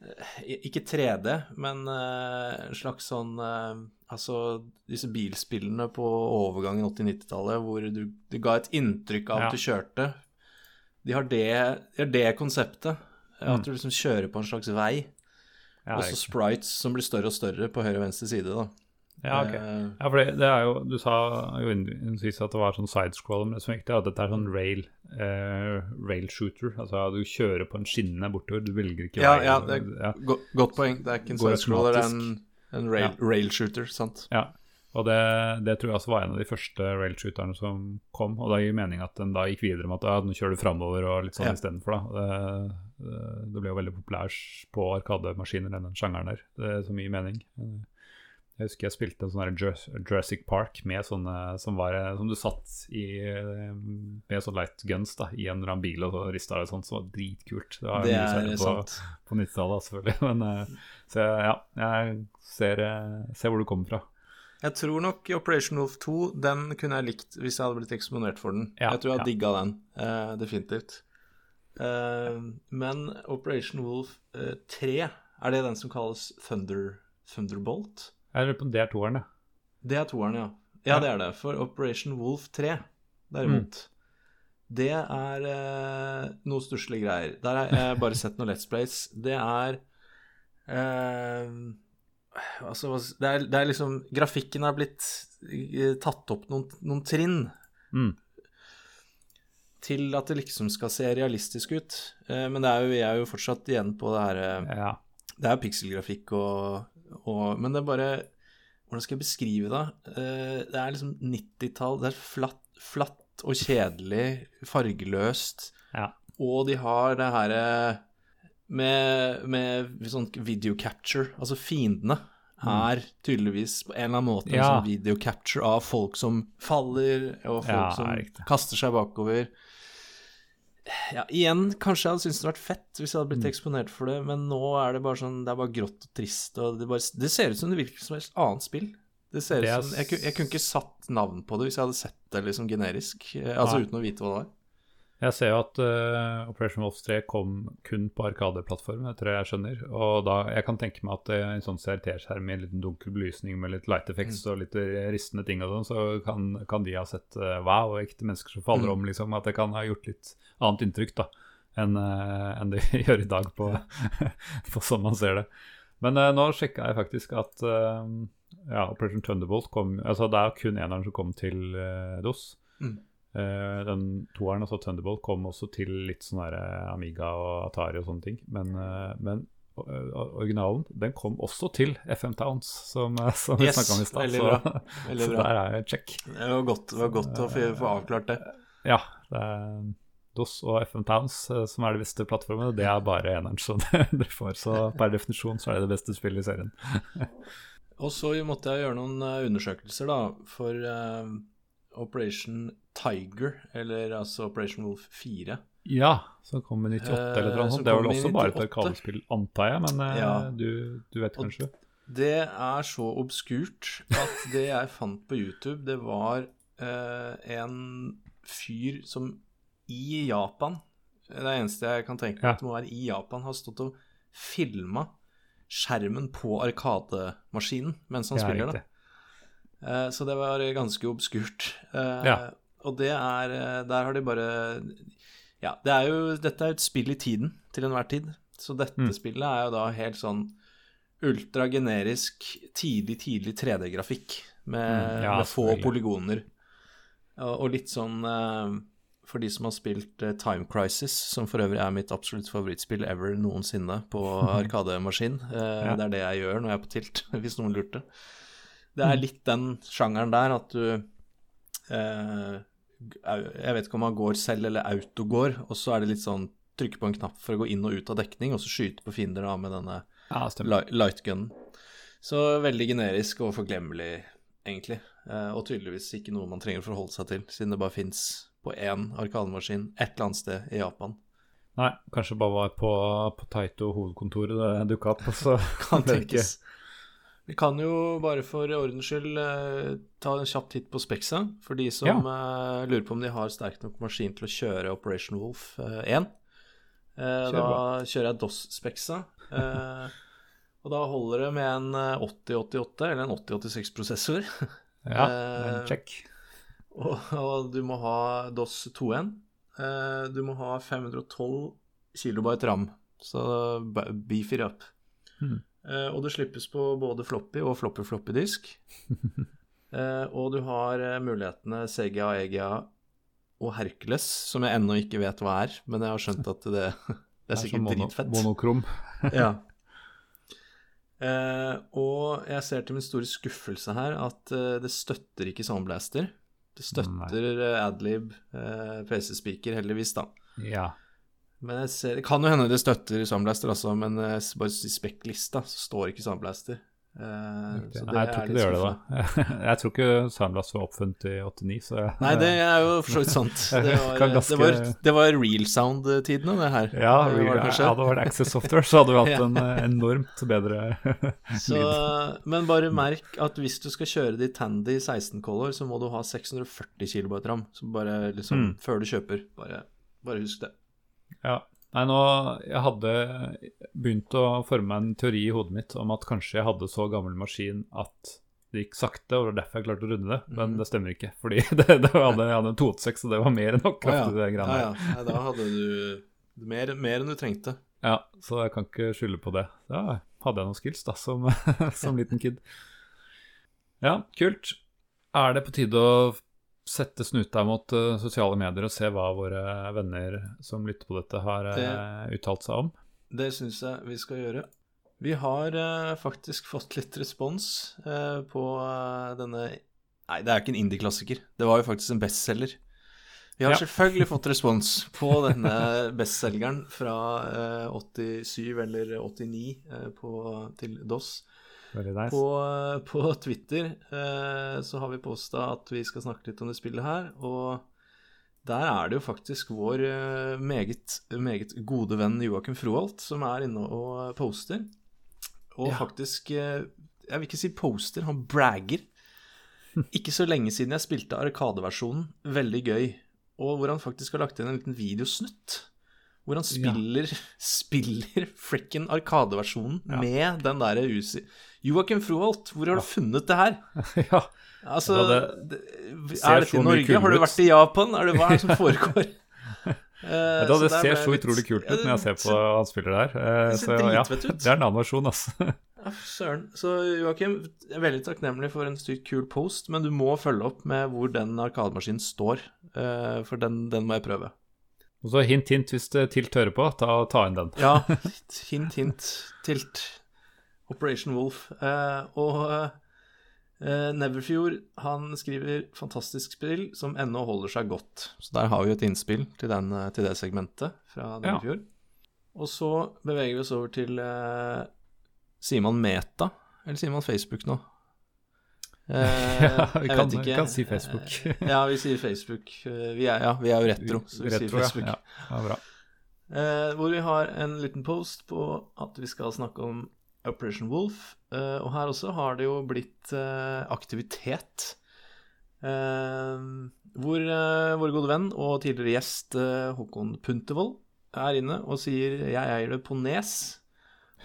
eh, Ikke 3D, men eh, en slags sånn Altså disse bilspillene på overgangen 80-90-tallet hvor du, du ga et inntrykk av Ja. at du kjørte. De har det, de har det konseptet. At du liksom kjører på en slags vei. Ja, og så sprites som blir større og større på høyre og venstre side, da. Ja, ok. Eh, Ja, for det, det er jo Du sa jo sist at det var sånn sidescroller, men det som er viktig, er at dette er sånn rail eh, rail shooter. Altså du kjører på en skinne bortover, du velger ikke Ja, ja, det ja. go godt poeng. Det er ikke en sidescroller, det er en, en rail, Ja. railshooter, sant. Ja, og det, det tror jeg også var en av de første rail shooterne som kom. Og det gir mening at den da gikk videre med at ja, nå kjører du framover og litt sånn Ja. istedenfor. da. Det, det, ble jo veldig populær på arkademaskiner, den sjangeren der. Det er så mye mening. Jeg husker jeg spilte en sånn Jurassic Park med sånne som, var, som du satt i med sånn light guns da, i en eller annen bil og så rista det sånn, som var dritkult. Det, var Det er på, sant. på 90-tallet, selvfølgelig. [laughs] Men, eh, så ja, jeg ser, eh, ser hvor du kommer fra. Jeg tror nok Operation Wolf 2, den kunne jeg likt hvis jeg hadde blitt eksponert for den. Ja, jeg tror jeg hadde ja. digga den, uh, definitivt. Eh, men Operation Wolf uh, 3, er det den som kalles Thunder, Thunderbolt? Jeg lurer på om det er toeren, ja. Det er toeren, ja. Ja, det er det. For Operation Wolf 3, derimot, det er eh, noe stusslige greier. Der har jeg bare sett noen Let's Plays. Det er eh, Altså, det er, det er liksom Grafikken har blitt eh, tatt opp noen, noen trinn Mm. til at det liksom skal se realistisk ut. Eh, men det er jo, vi er jo fortsatt igjen på det her eh, ja. det er pikselgrafikk og, og Men det er bare Hvordan skal jeg beskrive det? Eh, Det er liksom 90-tall. Det er flatt, flatt og kjedelig, fargeløst. Ja. Og de har det her med, med sånn video capture. Altså fiendene er tydeligvis på en eller annen måte en Mm. Sånn video capture av folk som faller, og folk Ja, som kaster seg bakover. Ja, igjen, kanskje jeg hadde syntes det hadde vært fett hvis jeg hadde Mm. blitt eksponert for det, men nå er det bare sånn Det er bare grått og trist, og det, bare, det ser ut som det virker som et annet spill. Det ser ut som jeg, jeg kunne ikke satt navn på det hvis jeg hadde sett det liksom generisk, eh, altså Nei. uten å vite hva det var. Jeg ser jo at uh, Operation Wolf 3 kom kun på Arkade-plattformen, det tror jeg jeg skjønner. Og da, jeg kan tenke meg at uh, en sånn CRT-skjerm med en liten dunkel belysning med litt light effects og litt eh, ristende ting og sånn, så kan, kan de ha sett uh, wow, ekte mennesker som faller Mm. om, liksom. At det kan ha gjort litt annet inntrykk da, enn uh, en det [laughs] gjør i dag på, [laughs] på sånn man ser det. Men uh, nå sjekka jeg faktisk at ja, Operation Thunderbolt kom Altså det er kun eneren som kom til DOS. Mm. Eh, den toeren, altså Thunderbolt, kom også til litt sånn eh, Amiga og Atari og sånne ting. Men, uh, men originalen den kom også til FM Towns, som, som vi Yes, snakka om i stad. Så. [laughs] Så der er jeg check. Det var godt, det var godt å få, avklart det. Ja, det er DOS og FM Towns som er de beste plattformene. Det er bare eneren, så [laughs] det, det får. Så per definisjon så er det det beste spillet i serien. [laughs] Og så måtte jeg gjøre noen undersøkelser, da, for Operation Tiger, eller altså Operation Wolf 4. Ja, som kom i 98 eller Eh, noe som sånt. Det var vel også bare et arkadespill, antar jeg, men eh, Ja. du, du vet Og- kanskje? Det er så obskurt at det jeg fant på YouTube, det var eh, en fyr som i Japan Det eneste jeg kan tenke meg Ja. at det må være i Japan, har stått og filma skjermen på arkademaskinen mens han Ja, spiller det. Eh, så det var ganske obskurt. Eh, Ja. Og det er eh, Der har de bare Ja, det er jo, dette er jo et spill i tiden til enhver tid. Så dette Mm. spillet er jo da helt sånn ultragenerisk, tidlig, tidlig 3D-grafikk med, Mm, ja, med få polygoner. Og, og litt sånn for de som har spilt Time Crisis, som for øvrig er mitt absolutt favorittspill ever noensinne på [laughs] Arkademaskin. Ja. Det er det jeg gjør når jeg er på tilt, [laughs] hvis noen lurte. Det er litt den sjangeren der at du eh, Jeg vet ikke om man går selv eller autogår, og så er det litt sånn trykke på en knapp for å gå inn og ut av dekning, og så skyte på fiender da med denne Ja, lightgunnen. Så veldig generisk og forglemmelig, egentlig. Eh, og tydeligvis ikke noe man trenger å forholde seg til, siden det bare fins på én arkademaskin et eller annet sted i Japan. Nei, kanskje bare var på, på Taito hovedkontoret det dukka opp, og så [laughs] Kan [laughs] det ikke. Vi kan jo bare for ordens skyld eh, ta en kjapp titt på Spexa, for de som ja. lurer på om de har sterk nok maskin til å kjøre Operation Wolf eh, 1. Eh, Kjør da kjører jeg DOS-Spexa. Eh, [laughs] og da holder det med en eh, 8088 eller en 8086-prosessor. [laughs] Ja, Eh, check. Og, og du må ha DOS 2.1. Eh, du må ha 512 kilobyte ram, så beef it up. Hmm. Eh, og det slippes på både floppy og floppy-floppy-disk. [laughs] eh, og du har eh, mulighetene Sega, Egia og Hercules, som jeg ennå ikke vet hva er, men jeg har skjønt at det, [laughs] det er sikkert sånn mono, dritfett. Monokrom. [laughs] Ja. Uh, og jeg ser til min store skuffelse her at uh, det støtter ikke Soundblaster. Det støtter uh, Adlib, eh, PC-speaker, heldigvis, da. Ja. Men jeg ser, det kan jo hende det støtter Soundblaster også, men eh, bare i spec-lista så står ikke Soundblaster. Eh, så Nei, jeg tror ikke det gjør det, da. [laughs] Jeg tror ikke Soundblast var oppfunnet i 89, så jeg, Nei, det er jo for så vidt sant. [laughs] Det var, ganske- det var, det var real sound-tidene, det her. Ja, Det var det hadde vært Access Software, så hadde vi [laughs] hatt en eh, enormt bedre Så, men bare merk at hvis du skal kjøre de Tandy 16 Color, så må du ha 640 kB ram. Så bare liksom, Mm. før du kjøper, bare, bare husk det. Ja. Nei, nå Jeg hadde begynt å forme meg en teori i hodet mitt om at kanskje jeg hadde så gammel maskin at det gikk sakte, og det var derfor jeg klarte å runde det. Men Mhm. det stemmer ikke. Fordi [laughs] det, det hadde, jeg hadde en 286, og det var mer enn nok kraft i det ja, greiene ja. ja. Nei, da hadde du mer, mer enn du trengte. Ja, så jeg kan ikke skylde på det. Da hadde jeg noen skills, da, som, [laughs] som liten kid. Ja, kult. Er det på tide å sette snuta mot uh, sosiale medier og se hva våre venner som lytter på dette, har uh, uttalt seg om? Det syns jeg vi skal gjøre. Vi har uh, faktisk fått litt respons på denne Nei, det er ikke en indie-klassiker. Det var jo faktisk en bestselger. Vi har Ja. selvfølgelig fått [laughs] respons på denne bestselgeren fra eh, 87 eller 89 eh, på, til DOS. Nice. På, på Twitter eh, så har vi posta at vi skal snakke litt om det spillet her, og der er det jo faktisk vår eh, meget, meget gode venn Joakim Froholt som er inne og poster. Og Ja. faktisk eh, Jeg vil ikke si poster, han bragger. [laughs] Ikke så lenge siden jeg spilte Arkadeversjonen, veldig gøy, og hvor han faktisk har lagt inn en liten videosnutt. Hvor han spiller, [laughs] spiller frikken Arkadeversjonen Ja. med den derre Uzi Joakim Froholt, hvor har du funnet det her? [laughs] ja. Altså, Ja, det, ser er dette i Norge? Har du vært i Japan? Er det hva som [laughs] foregår? Uh, Vet du det ser så litt- utrolig kult ut når jeg ser på han spiller der. Uh, Det så ja, det er en annen versjon, altså. Ja, søren. Så Joakim, jeg er veldig takknemlig for en sykt kul post, men du må følge opp med hvor den arkademaskinen står, Uh, for den, den må jeg prøve. Og så hint, hint, hvis det Tilt hører på, ta, ta inn den. Ja, [laughs] hint, hint, tilt. Operation Wolf. Eh, og eh, Neverfjord, han skriver fantastisk spill som ennå holder seg godt. Så der har vi et innspill til, den, til det segmentet fra Neverfjord. Og så beveger vi oss over til eh, Sier man Meta, eller sier man Facebook nå? Eh, [laughs] Ja, vi kan- kan si Facebook. [laughs] Ja, vi sier Facebook. Eh, Vi er, ja, vi er jo retro, så vi Retro, sier Facebook. Ja, ja, bra. Eh, hvor vi har en liten post på at vi skal snakke om Operation Wolf. Eh, og her også har det jo blitt eh, aktivitet. Eh, hvor vår gode venn og tidligere gjest Håkon Puntervold er inne og sier 'jeg eier det på nes'.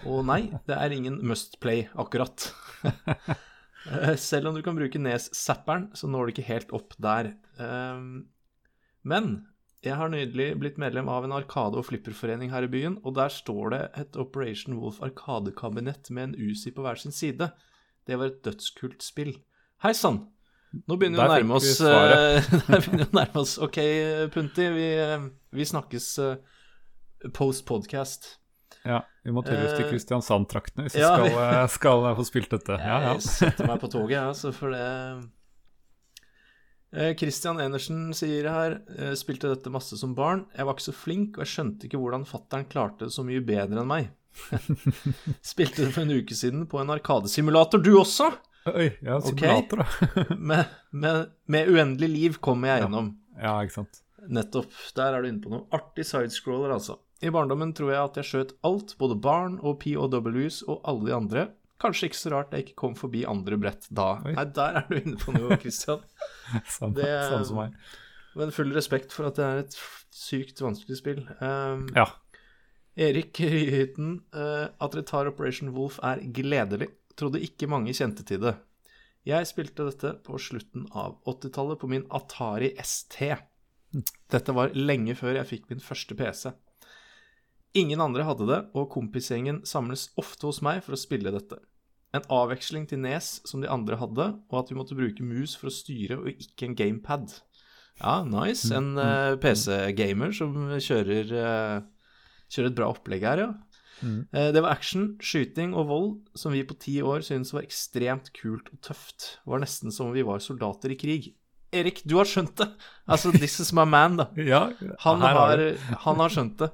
Og nei, det er ingen must play, akkurat. [laughs] Eh, Selv om du kan bruke Nes-zapperen, så når du ikke helt opp der. Eh, Men jeg har nydelig blitt medlem av en arkade- og flipperforening her i byen, og der står det et Operation Wolf arkadekabinett med en Uzi på hver sin side. Det var et dødskult spill. Hei sann! Nå begynner vi å nærme oss eh, [laughs] Der begynner vi å nærme oss. Ok, Punti, vi, eh, vi snakkes eh, post podcast. Ja, Vi må tydeligvis til Eh, Kristiansand-traktene hvis vi ja, skal, eh, skal få spilt dette. Ja, ja. Jeg setter meg på [laughs] toget, altså, for det Eh, Christian Enersen sier her eh, Spilte dette masse som barn. Jeg var ikke så flink, og jeg skjønte ikke hvordan fattern klarte det så mye bedre enn meg. [laughs] Spilte det for en uke siden på en arkadesimulator, du også! Oi, ja, simulator, da. [laughs] Med, med, med uendelig liv kommer jeg gjennom. ja, ikke sant. Nettopp. Der er du inne på noe. Artig sidescroller, altså. I barndommen tror jeg at jeg skjøt alt, både barn og POWs og alle de andre. Kanskje ikke så rart jeg ikke kom forbi andre brett da. Oi. Nei, der er du inne på noe, Christian. [laughs] Samme, Det- samme som meg. Men full respekt for at det er et sykt vanskelig spill. Um, Ja. Erik [laughs] Ryhytten, uh, at dere tar Operation Wolf er gledelig. Trodde ikke mange kjente til det. Jeg spilte dette på slutten av 80-tallet på min Atari ST. Dette var lenge før jeg fikk min første PC. Ingen andre hadde det, og kompisgjengen samles ofte hos meg for å spille dette. En avveksling til Nes som de andre hadde, og at vi måtte bruke mus for å styre og ikke en gamepad. Ja, nice. En uh, PC-gamer som kjører, uh, kjører et bra opplegg her, ja. Eh, det var action, skyting og vold som vi på ti år syntes var ekstremt kult og tøft. Det var nesten som om vi var soldater i krig. Erik, du har skjønt det! Altså, this is my man, da. [laughs] ja Han har, [laughs] han har skjønt det.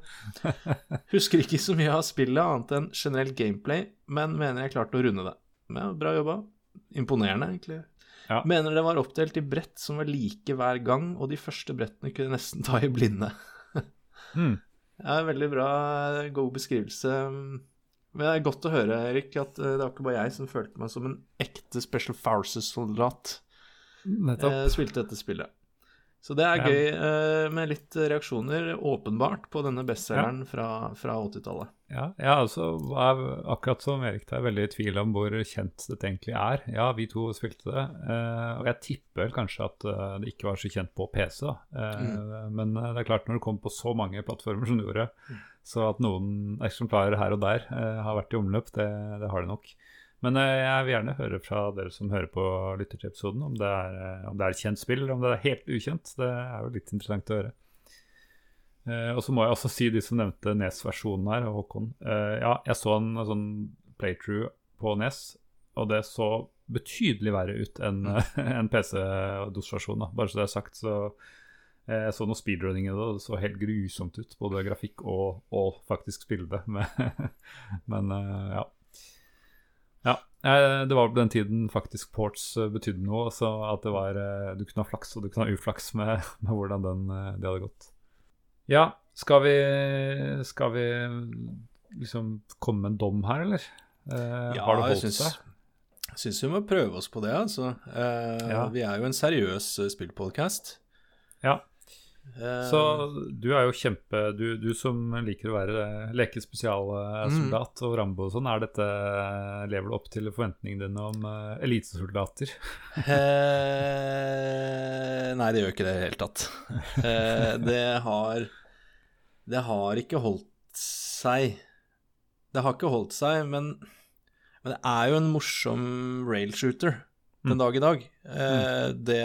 Husker ikke så mye av spillet annet enn generelt gameplay, men mener jeg klarte å runde det. Ja, bra jobba. Imponerende, egentlig. Ja. Mener det var oppdelt i brett som var like hver gang, og de første brettene kunne nesten ta i blinde. [laughs] Mm. Ja, veldig bra, god beskrivelse. Men det er godt å høre, Erik, at eh, det var ikke bare jeg som følte meg som en ekte Special Forces-soldat. Eh, spilte dette spillet. Så det er Ja. gøy eh, med litt reaksjoner, åpenbart, på denne bestselgeren fra, fra 80-tallet. Ja, jeg altså, er akkurat som Erik er veldig i tvil om hvor kjent dette egentlig er. Ja, vi to spilte det, eh, og jeg tipper kanskje at det ikke var så kjent på PC. Eh, Men det er klart når det kom på så mange plattformer som det gjorde, så at noen eksemplarer her og der har vært i omløp, det, det har det nok. Men eh, jeg vil gjerne høre fra dere som hører på lytter til episoden, om det, eh, om det er et kjent spill, eller om det er helt ukjent. Det er jo litt interessant å høre. Eh, og så må jeg også si de som nevnte Nes-versjonen her, Håkon. Eh, ja, jeg så en, sånn playthrough på Nes, og det så betydelig verre ut enn [laughs] en PC-DOS-versjon. Bare så det er sagt, så eh, jeg så noe speedrunning i det, og det så helt grusomt ut. Både grafikk og, og faktisk spille. [laughs] Men, men eh, ja. Ja, Det var på den tiden faktisk ports eh, betydde noe. Så at det var, eh, du kunne ha flaks og du kunne ha uflaks med, [laughs] med hvordan den, eh, det hadde gått. Ja, skal vi, skal vi liksom komme med en dom her, eller? Eh, har det holdt seg? jeg syns vi må prøve oss på det, altså. Eh, Ja. Vi er jo en seriøs spillpodkast. Ja. Eh, Så du er jo kjempe Du, du som liker å være eh, leke spesialsoldat og Rambo og sånn, er dette lever du opp til forventningene dine om uh, elitesoldater? [laughs] eh, Nei, det gjør ikke det i det hele tatt. [laughs] Eh, det har Det har ikke holdt seg. Det har ikke holdt seg, men, men det er jo en morsom railshooter den Mm. dag i dag. Eh, det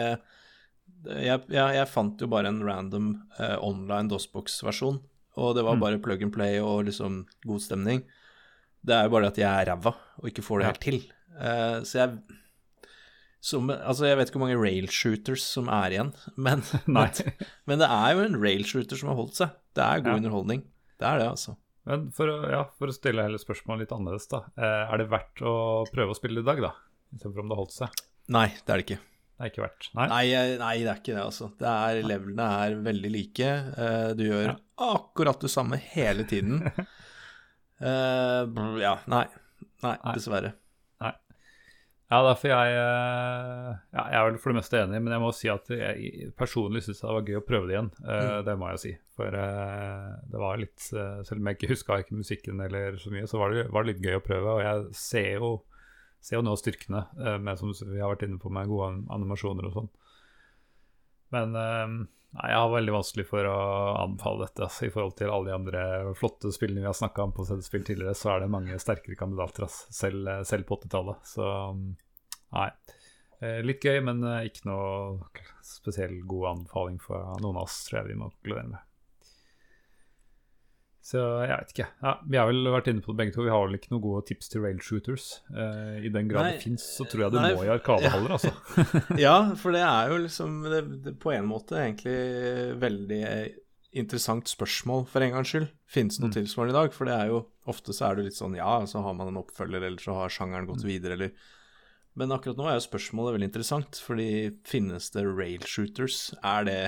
jeg, jeg, jeg fant jo bare en random eh, online DOSBox-versjon, og det var Mm. bare plug and play og liksom god stemning. Det er jo bare at jeg er ræva og ikke får det helt til. Eh, så jeg som, Altså, jeg vet ikke hvor mange railshooters som er igjen, [laughs] men, [laughs] men, [laughs] men det er jo en railshooter som har holdt seg. Det er god Ja. underholdning. Det er det, altså. Men for ja, for å stille hele spørsmålet litt annerledes, da. Eh, er det verdt å prøve å spille i dag, da? Istedenfor om det har holdt seg? Nei, det er det ikke. Det er ikke verdt. Nei? Nei, nei, det er ikke det, altså. Det er, levelene er veldig like. Eh, du gjør Ja. akkurat det samme hele tiden. uh, [laughs] ja, nei. Nei, Nei. dessverre. Ja, derfor jeg eh, ja, Jeg er vel for det meste enig, men jeg må si at jeg personlig syns det var gøy å prøve det igjen. Eh, Det må jeg si. For det var litt Selv om jeg ikke huska ikke musikken eller så mye, så var det, var det litt gøy å prøve. Og jeg ser jo, ser jo nå styrkene, eh, med, som vi har vært inne på, med gode animasjoner og sånn. Men eh, nei, jeg har veldig vanskelig for å anbefale dette. Altså, I forhold til alle de andre flotte spillene vi har snakka om på CD-spill tidligere, så er det mange sterkere kandidater, altså, selv, selv på 80-tallet. Så mm, nei. Eh, litt gøy, men eh, ikke noe spesiell god anbefaling for noen av oss, tror jeg vi må konkludere med. Så jeg vet ikke. Ja, vi har vel vært inne på det begge to. Vi har vel ikke noen gode tips til rail shooters. Eh, I den grad det fins, så tror jeg det nei, må i arkadehaller, altså. [laughs] ja, for det er jo liksom det, det, På en måte egentlig veldig interessant spørsmål, for en gangs skyld. Fins det noe Mm. tilsvarende i dag? For det er jo ofte så er det litt sånn ja, så har man en oppfølger, eller så har sjangeren gått Mm. videre, eller Men akkurat nå er jo spørsmålet veldig interessant, fordi finnes det rail shooters? Er det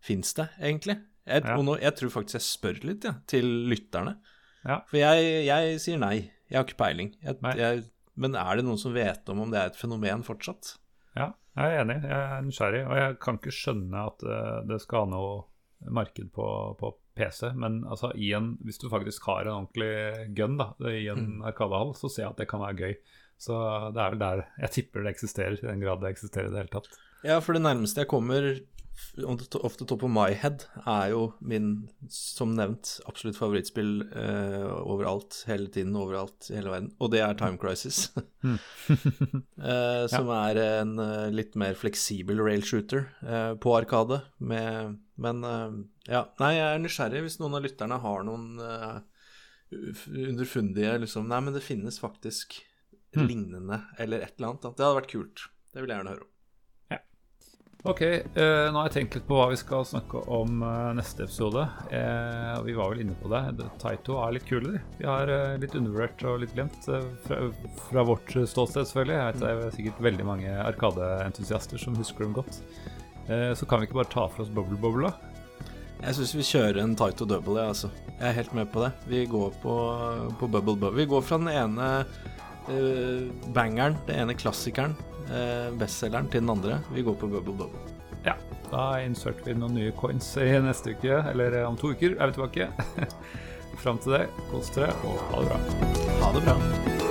Fins det, egentlig? Jeg, Ja. Nå, jeg tror faktisk jeg spør litt, ja, til lytterne. Ja. For jeg, jeg sier nei. Jeg har ikke peiling. Jeg, men er det noen som vet om om det er et fenomen fortsatt? Ja, jeg er enig. Jeg er nysgjerrig. Og jeg kan ikke skjønne at uh, det skal ha noe marked på, på PC, men altså, i en, hvis du faktisk har en ordentlig gun da, i en Mm. arkadehall, så ser jeg at det kan være gøy. Så det er vel der jeg tipper det eksisterer, i den grad det eksisterer i det hele tatt. Ja, for det nærmeste jeg kommer ofte the to- off the top of my head, er jo min, som nevnt, absolutt favorittspill eh, overalt, hele tiden, overalt i hele verden. Og det er Time Crisis. Mm. [laughs] eh, som er en eh, litt mer fleksibel rail shooter eh, på Arkade. Med, men eh, ja, nei, jeg er nysgjerrig hvis noen av lytterne har noen eh, underfundige liksom Nei, men det finnes faktisk Mm. lignende, eller et eller annet. Det hadde vært kult. Det vil jeg gjerne høre om. Ok, eh, nå har jeg tenkt litt på hva vi skal snakke om eh, neste episode. Eh, vi var vel inne på det. Taito er litt kule, de. Vi har litt undervurdert og litt glemt. fra, fra vårt ståsted, selvfølgelig. Jeg vet det er sikkert veldig mange arkadeentusiaster som husker dem godt. Eh, så kan vi ikke bare ta for oss Bubble Bobble, da? Jeg syns vi kjører en Taito double, jeg, altså. Jeg er helt med på det. Vi går på, på Bubble Bubble. Vi går fra den ene bangeren, den ene klassikeren, uh, bestselgeren, til den andre. Vi går på Bubble Bubble. Ja. Da inserter vi noen nye coins i neste uke, eller eh, om to uker er vi tilbake. [laughs] Fram til det, kos dere og ha det bra. Ha det bra.